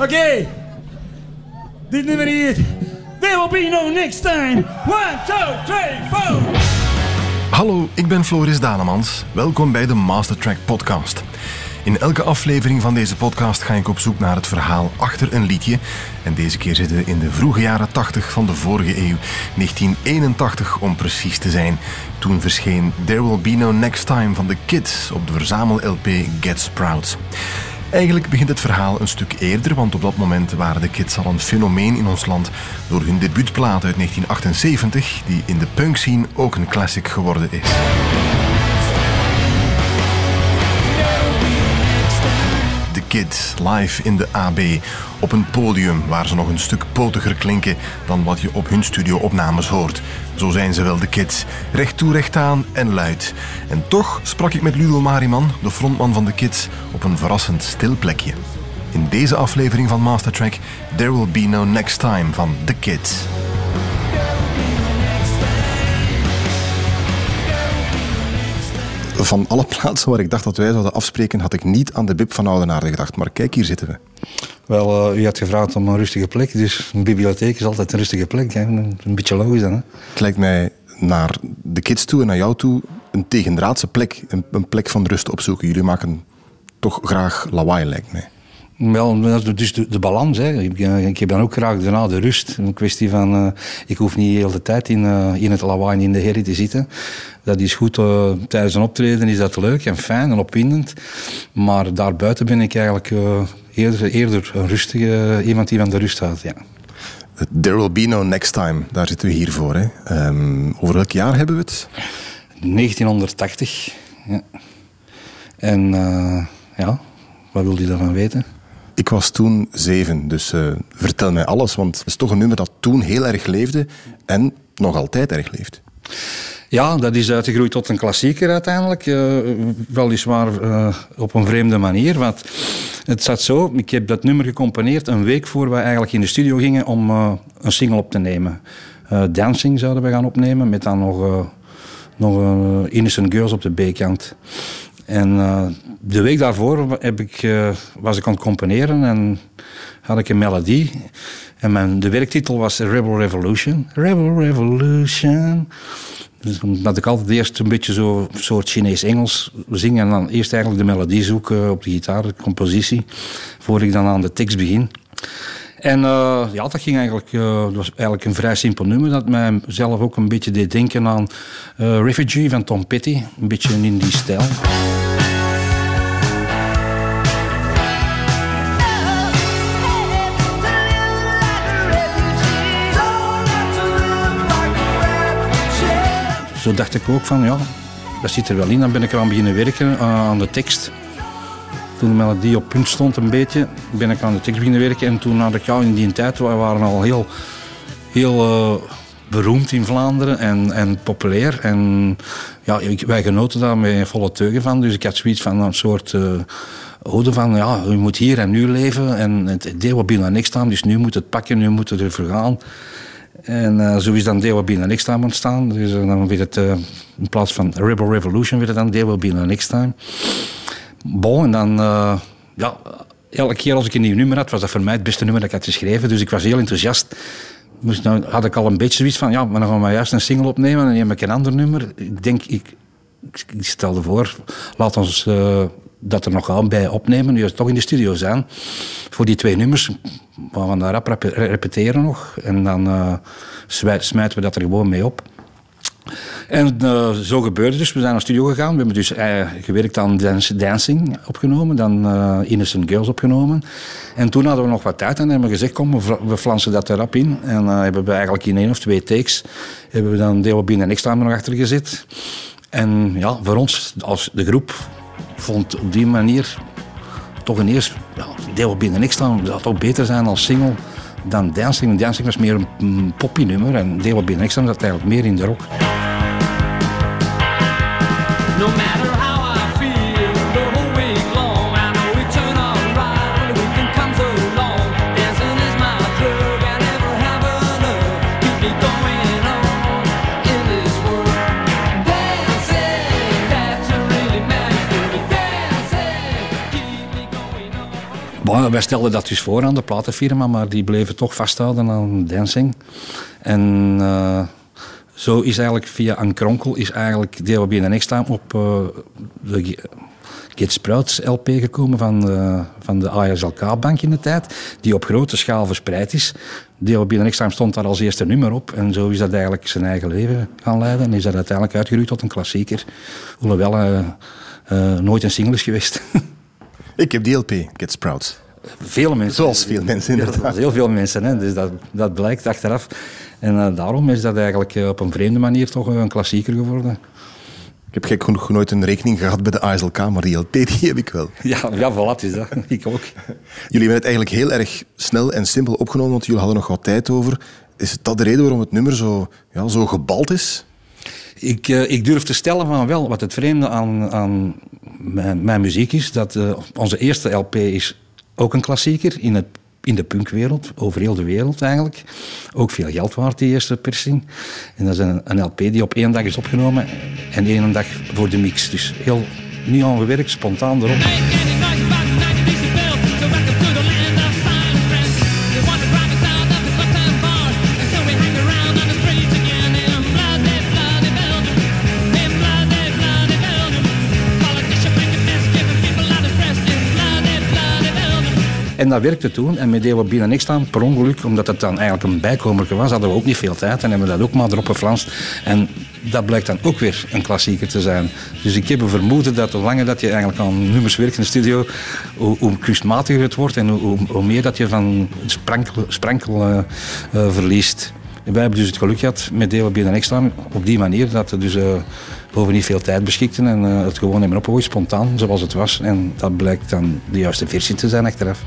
Oké. Dit nummer hier. There will be no next time. One, two, three, four. Hallo, ik ben Floris Danemans. Welkom bij de Mastertrack podcast. In elke aflevering van deze podcast ga ik op zoek naar het verhaal achter een liedje. En deze keer zitten we in de vroege jaren 80 van de vorige eeuw, 1981 om precies te zijn. Toen verscheen There Will Be No Next Time van The Kids op de verzamel-LP Get Sprouts. Eigenlijk begint het verhaal een stuk eerder, want op dat moment waren de Kids al een fenomeen in ons land door hun debuutplaat uit 1978, die in de punk scene ook een classic geworden is. Kids live in de AB op een podium waar ze nog een stuk potiger klinken dan wat je op hun studio-opnames hoort. Zo zijn ze wel de Kids, recht toe recht aan en luid. En toch sprak ik met Ludo Mariman, de frontman van de Kids, op een verrassend stil plekje. In deze aflevering van Mastertrack There Will Be No Next Time van The Kids. Van alle plaatsen waar ik dacht dat wij zouden afspreken, had ik niet aan de Bib van Oudenaarde gedacht. Maar kijk, hier zitten we. Wel, uh, u had gevraagd om een rustige plek, dus een bibliotheek is altijd een rustige plek. Hè? Een beetje logisch dan. Hè? Het lijkt mij naar de kids toe en naar jou toe een tegendraadse plek, een, een plek van rust opzoeken. Jullie maken toch graag lawaai, lijkt mij. Wel, dat is dus de, de balans. Hè. Ik, ik, heb dan ook graag daarna de rust. Een kwestie van, uh, ik hoef niet de hele tijd in, uh, in het lawaai in de herrie te zitten. Dat is goed, uh, tijdens een optreden is dat leuk en fijn en opwindend. Maar daarbuiten ben ik eigenlijk eerder, eerder een rustige, iemand die van de rust houdt, ja. There will be no next time, daar zitten we hier voor. Hè. Um, over welk jaar hebben we het? 1980, ja. En ja, wat wil je daarvan weten? Ik was toen zeven, dus uh, vertel mij alles, want het is toch een nummer dat toen heel erg leefde en nog altijd erg leeft. Ja, dat is uitgegroeid tot een klassieker uiteindelijk. Uh, weliswaar uh, op een vreemde manier. Want het zat zo, ik heb dat nummer gecomponeerd een week voor we eigenlijk in de studio gingen om een single op te nemen. Dancing zouden we gaan opnemen met dan nog, nog Innocent Girls op de B-kant. En uh, de week daarvoor heb ik, uh, was ik aan het componeren en had ik een melodie. En mijn, de werktitel was Rebel Revolution. Rebel Revolution. Dus omdat ik altijd eerst een beetje zo soort Chinees-Engels zing en dan eerst eigenlijk de melodie zoeken op de gitaar, de compositie, voor ik dan aan de tekst begin. En uh, ja, dat ging eigenlijk, uh, dat was eigenlijk een vrij simpel nummer dat mij zelf ook een beetje deed denken aan uh, Refugee van Tom Petty, een beetje in die stijl. Zo dacht ik ook van, ja, dat zit er wel in. Dan ben ik eraan beginnen werken aan de tekst toen de melodie op punt stond een beetje, ben ik aan de tekst beginnen werken. En toen had ik, ja, in die tijd, we waren al heel, heel uh, beroemd in Vlaanderen en, en populair. En ja, wij genoten daar met volle teugen van. Dus ik had zoiets van een soort uh, ode van, ja, je moet hier en nu leven. En het idee wat binnen niks staan, dus nu moet het pakken, nu moet het er vergaan. En uh, zo is dan Deo Be Next Time ontstaan. Dus dan werd het, in plaats van Rebel Revolution, werd het dan Deo Be Next Time. Bon, en dan, uh, ja, elke keer als ik een nieuw nummer had, was dat voor mij het beste nummer dat ik had geschreven. Dus ik was heel enthousiast. Dus dan had ik al een beetje zoiets van, ja, maar dan gaan we juist een single opnemen en dan neem ik een ander nummer. Ik denk, ik, stelde voor, laat ons uh, dat er nog aan bij opnemen, nu toch in de studio zijn. Voor die twee nummers, we gaan daar rap repeteren nog. En dan uh, smijten we dat er gewoon mee op. En uh, zo gebeurde dus. We zijn naar studio gegaan. We hebben dus uh, gewerkt aan Dancing opgenomen. Dan uh, Innocent Girls opgenomen. En toen hadden we nog wat tijd en hebben we gezegd, kom, we, flansen dat erop in. En hebben we eigenlijk in één of twee takes hebben we dan Deo en Extra nog achter gezet. En ja, voor ons als de groep vond op die manier toch een eerst... Ja, Deo en Extra zou toch beter zijn als single dan Dancing. Dancing was meer een poppy nummer en Deo en Extra zat eigenlijk meer in de rock. No Ja, wij stelden dat dus voor aan de platenfirma, maar die bleven toch vasthouden aan dancing. En uh, zo is eigenlijk via een kronkel is eigenlijk DWB en Extra op uh, de Get Sprouts LP gekomen van de, van de ASLK-bank in de tijd, die op grote schaal verspreid is. DWB en Extra stond daar als eerste nummer op en zo is dat eigenlijk zijn eigen leven gaan leiden en is dat uiteindelijk uitgegroeid tot een klassieker. Hoewel uh, nooit een single is geweest. Ik heb die LP, Get Sprouts. Veel mensen. Zoals veel mensen, inderdaad. Ja, heel veel mensen, hè. dus dat, dat blijkt achteraf. En uh, daarom is dat eigenlijk uh, op een vreemde manier toch een klassieker geworden. Ik heb gek genoeg nooit een rekening gehad bij de ASLK, maar die LP die heb ik wel. Ja, ja voilà, is dat. ik ook. Jullie hebben het eigenlijk heel erg snel en simpel opgenomen, want jullie hadden nog wat tijd over. Is dat de reden waarom het nummer zo, ja, zo gebald is? Ik, uh, ik durf te stellen van wel, wat het vreemde aan, aan mijn, muziek is, dat uh, onze eerste LP is ook een klassieker in, het, in de punkwereld, over heel de wereld eigenlijk. Ook veel geld waard, die eerste persing. En dat is een, een LP die op één dag is opgenomen en één dag voor de mix. Dus heel niet aangewerkt, spontaan erop. En dat werkte toen. En met deden we binnen niks per ongeluk, omdat het dan eigenlijk een bijkomer was, hadden we ook niet veel tijd. En hebben we dat ook maar erop geflanst. En dat blijkt dan ook weer een klassieker te zijn. Dus ik heb een vermoeden dat hoe langer dat je eigenlijk aan nummers werkt in de studio, hoe, hoe kunstmatiger het wordt en hoe, hoe, meer dat je van sprankel, sprankel uh, verliest. En wij hebben dus het geluk gehad met delen binnen staan op die manier dat we dus uh, over niet veel tijd beschikten en het gewoon hebben opgegooid, spontaan, zoals het was. En dat blijkt dan de juiste versie te zijn achteraf.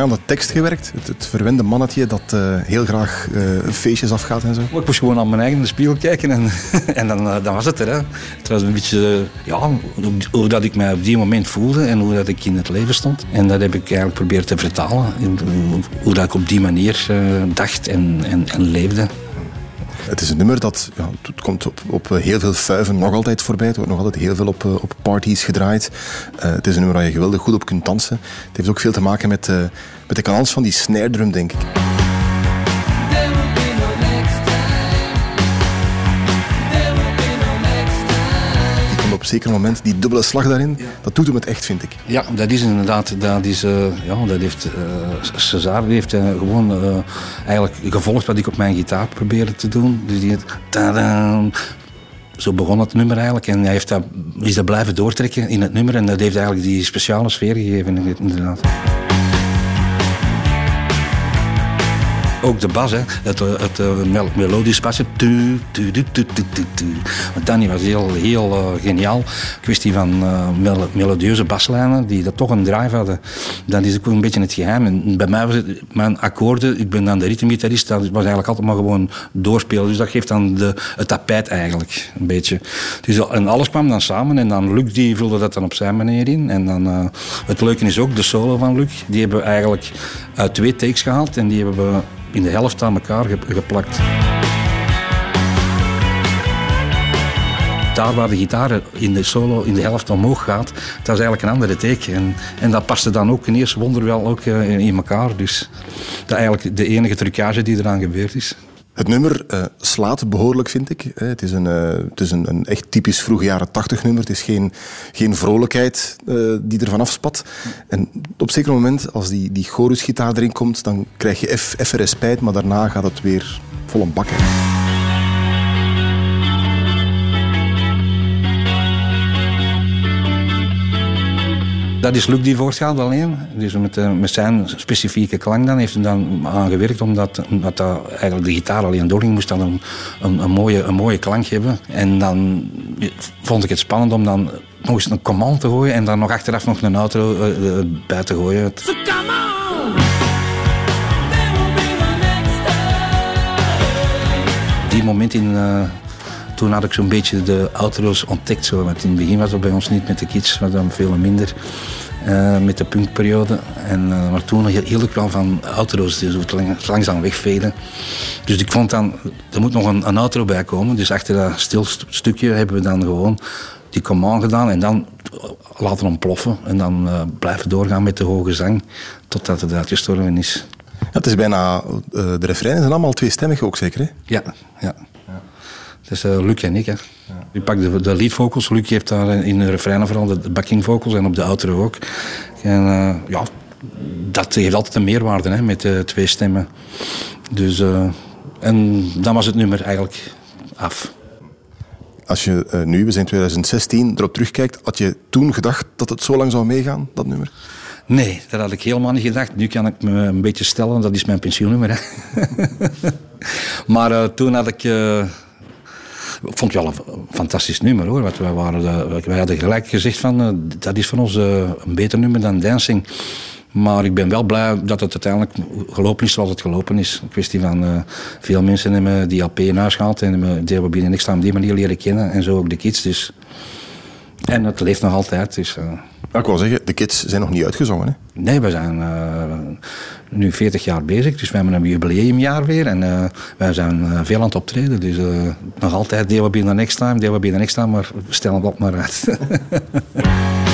Aan de tekst gewerkt? Het, het verwende mannetje dat uh, heel graag uh, feestjes afgaat en zo? Ik moest gewoon aan mijn eigen spiegel kijken en, en dan, uh, dan was het er. Hè. Het was een beetje ja, hoe, hoe, dat ik mij op die moment voelde en hoe dat ik in het leven stond. En dat heb ik eigenlijk proberen te vertalen. In, hoe dat ik op die manier dacht en, en, en leefde. Het is een nummer dat ja, het komt op, op heel veel vuiven nog altijd voorbij. Het wordt nog altijd heel veel op, op parties gedraaid. Uh, het is een nummer waar je geweldig goed op kunt dansen. Het heeft ook veel te maken met, met de kanals van die snare drum, denk ik. Op een zeker moment, die dubbele slag daarin, ja. dat doet hem het echt, vind ik. Ja, dat is inderdaad, dat is, uh, ja, dat heeft, uh, César heeft uh, gewoon eigenlijk gevolgd wat ik op mijn gitaar probeerde te doen. Dus die tadaan, zo begon het nummer eigenlijk. En hij heeft dat, is dat blijven doortrekken in het nummer. En dat heeft eigenlijk die speciale sfeer gegeven, inderdaad. Ook de bas, hè, het, het, het melodisch basje. Want Danny was heel, heel uh, geniaal. Kwestie van uh, mel melodieuze baslijnen die dat toch een drive hadden. Dat is ook een beetje het geheim. En bij mij was het, mijn akkoorden, ik ben dan de ritmegitarist, dat was eigenlijk altijd maar gewoon doorspelen. Dus dat geeft dan de, het tapijt eigenlijk een beetje. Dus, en alles kwam dan samen en dan Luc die vulde dat dan op zijn manier in. En dan, het leuke is ook de solo van Luc. Die hebben we eigenlijk uit twee takes gehaald en die hebben we in de helft aan elkaar geplakt. Daar waar de gitaar in de solo in de helft omhoog gaat, dat is eigenlijk een andere teken. En, en dat paste dan ook in eerste wonder wel ook in elkaar. Dus dat is eigenlijk de enige trucage die eraan gebeurd is. Het nummer uh, slaat behoorlijk, vind ik. Het is een, uh, het is een, een, echt typisch vroege jaren tachtig nummer. Het is geen, geen vrolijkheid die ervan afspat. En op zeker moment, als die, die chorusgitaar erin komt, dan krijg je even respijt, maar daarna gaat het weer vol een bak. Hè. Dat is Luc die voortgaat alleen. Dus met, uh, met zijn specifieke klank dan heeft hij dan aangewerkt omdat, omdat dat eigenlijk de gitaar alleen doorging, moest dan een, een, een, mooie, een mooie klank hebben. En dan vond ik het spannend om dan nog eens een command te gooien en dan nog achteraf nog een outro uh, bij te gooien. So Die moment in... Uh, toen had ik zo'n beetje de outro's ontdekt. Zo. Want in het begin was het bij ons niet met de kids, was dan veel minder. eh, met de punkperiode. En, uh, maar toen hield ik wel van auto's die zo langzaam wegveden. Dus ik vond dan, er moet nog een, een outro bij komen. Dus achter dat stil stukje hebben we dan gewoon die command gedaan en dan laten ontploffen. En dan uh, blijven doorgaan met de hoge zang totdat het uitgestorven is. Ja, het is bijna, de refreinen zijn allemaal tweestemmig ook zeker hè? Ja, ja. Het is uh, Luc en ik. Hè. Ja. Ik pak de, de lead vocals. Luc heeft daar in de refreinen vooral de backing vocals en op de outro ook. En uh, ja, dat heeft altijd een meerwaarde hè, met uh, twee stemmen. Dus, en dan was het nummer eigenlijk af. Als je nu, we zijn 2016, erop terugkijkt, had je toen gedacht dat het zo lang zou meegaan, dat nummer? Nee, dat had ik helemaal niet gedacht. Nu kan ik me een beetje stellen, dat is mijn pensioennummer. Hè. maar toen had ik ik vond het wel een fantastisch nummer hoor. Want wij, waren, wij hadden gelijk gezegd van uh, dat is van ons uh, een beter nummer dan Dancing. Maar ik ben wel blij dat het uiteindelijk gelopen is zoals het gelopen is. Een kwestie van uh, veel mensen hebben die LP in huis gehaald en hebben binnen niks op die manier leren kennen. En zo ook de kids. Dus. En het leeft nog altijd. Dus, ik wil zeggen, de kids zijn nog niet uitgezongen. Hè? Nee, we zijn uh, nu 40 jaar bezig, dus we hebben een jubileumjaar weer. En uh, wij zijn veel aan het optreden. Dus nog altijd deel we the next time, deel we the next time, maar we stellen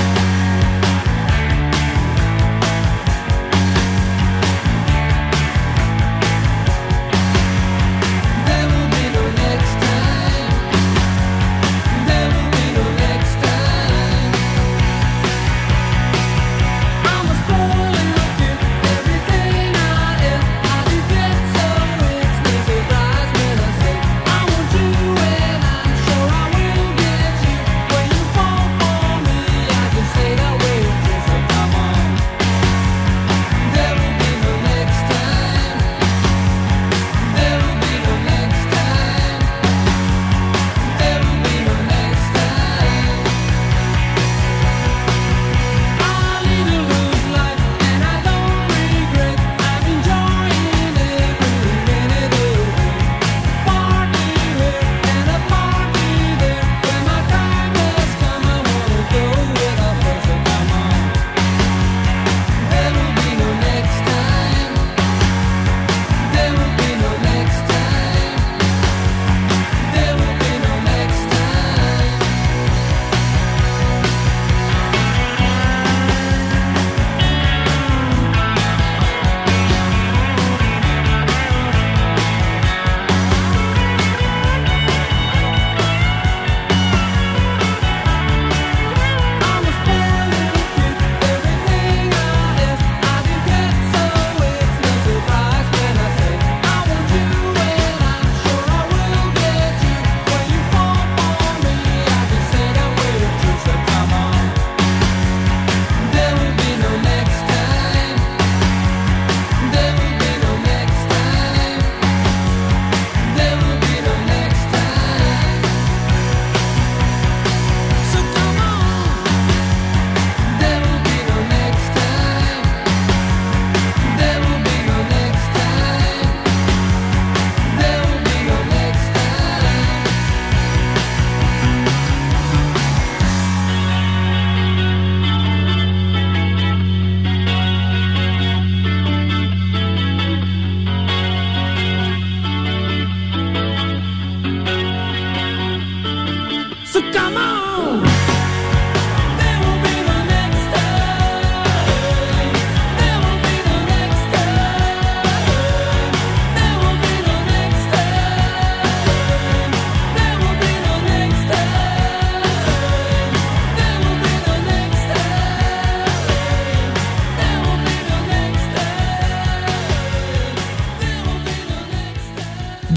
het op maar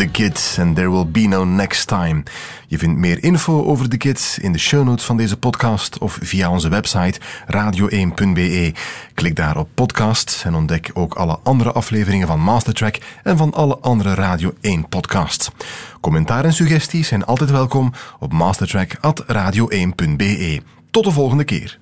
uit. Kids and There Will Be No Next Time. Je vindt meer info over de Kids in de show notes van deze podcast of via onze website radio1.be. Klik daar op podcast en ontdek ook alle andere afleveringen van Mastertrack en van alle andere Radio 1 podcasts. Commentaar en suggesties zijn altijd welkom op mastertrack.radio1.be. Tot de volgende keer.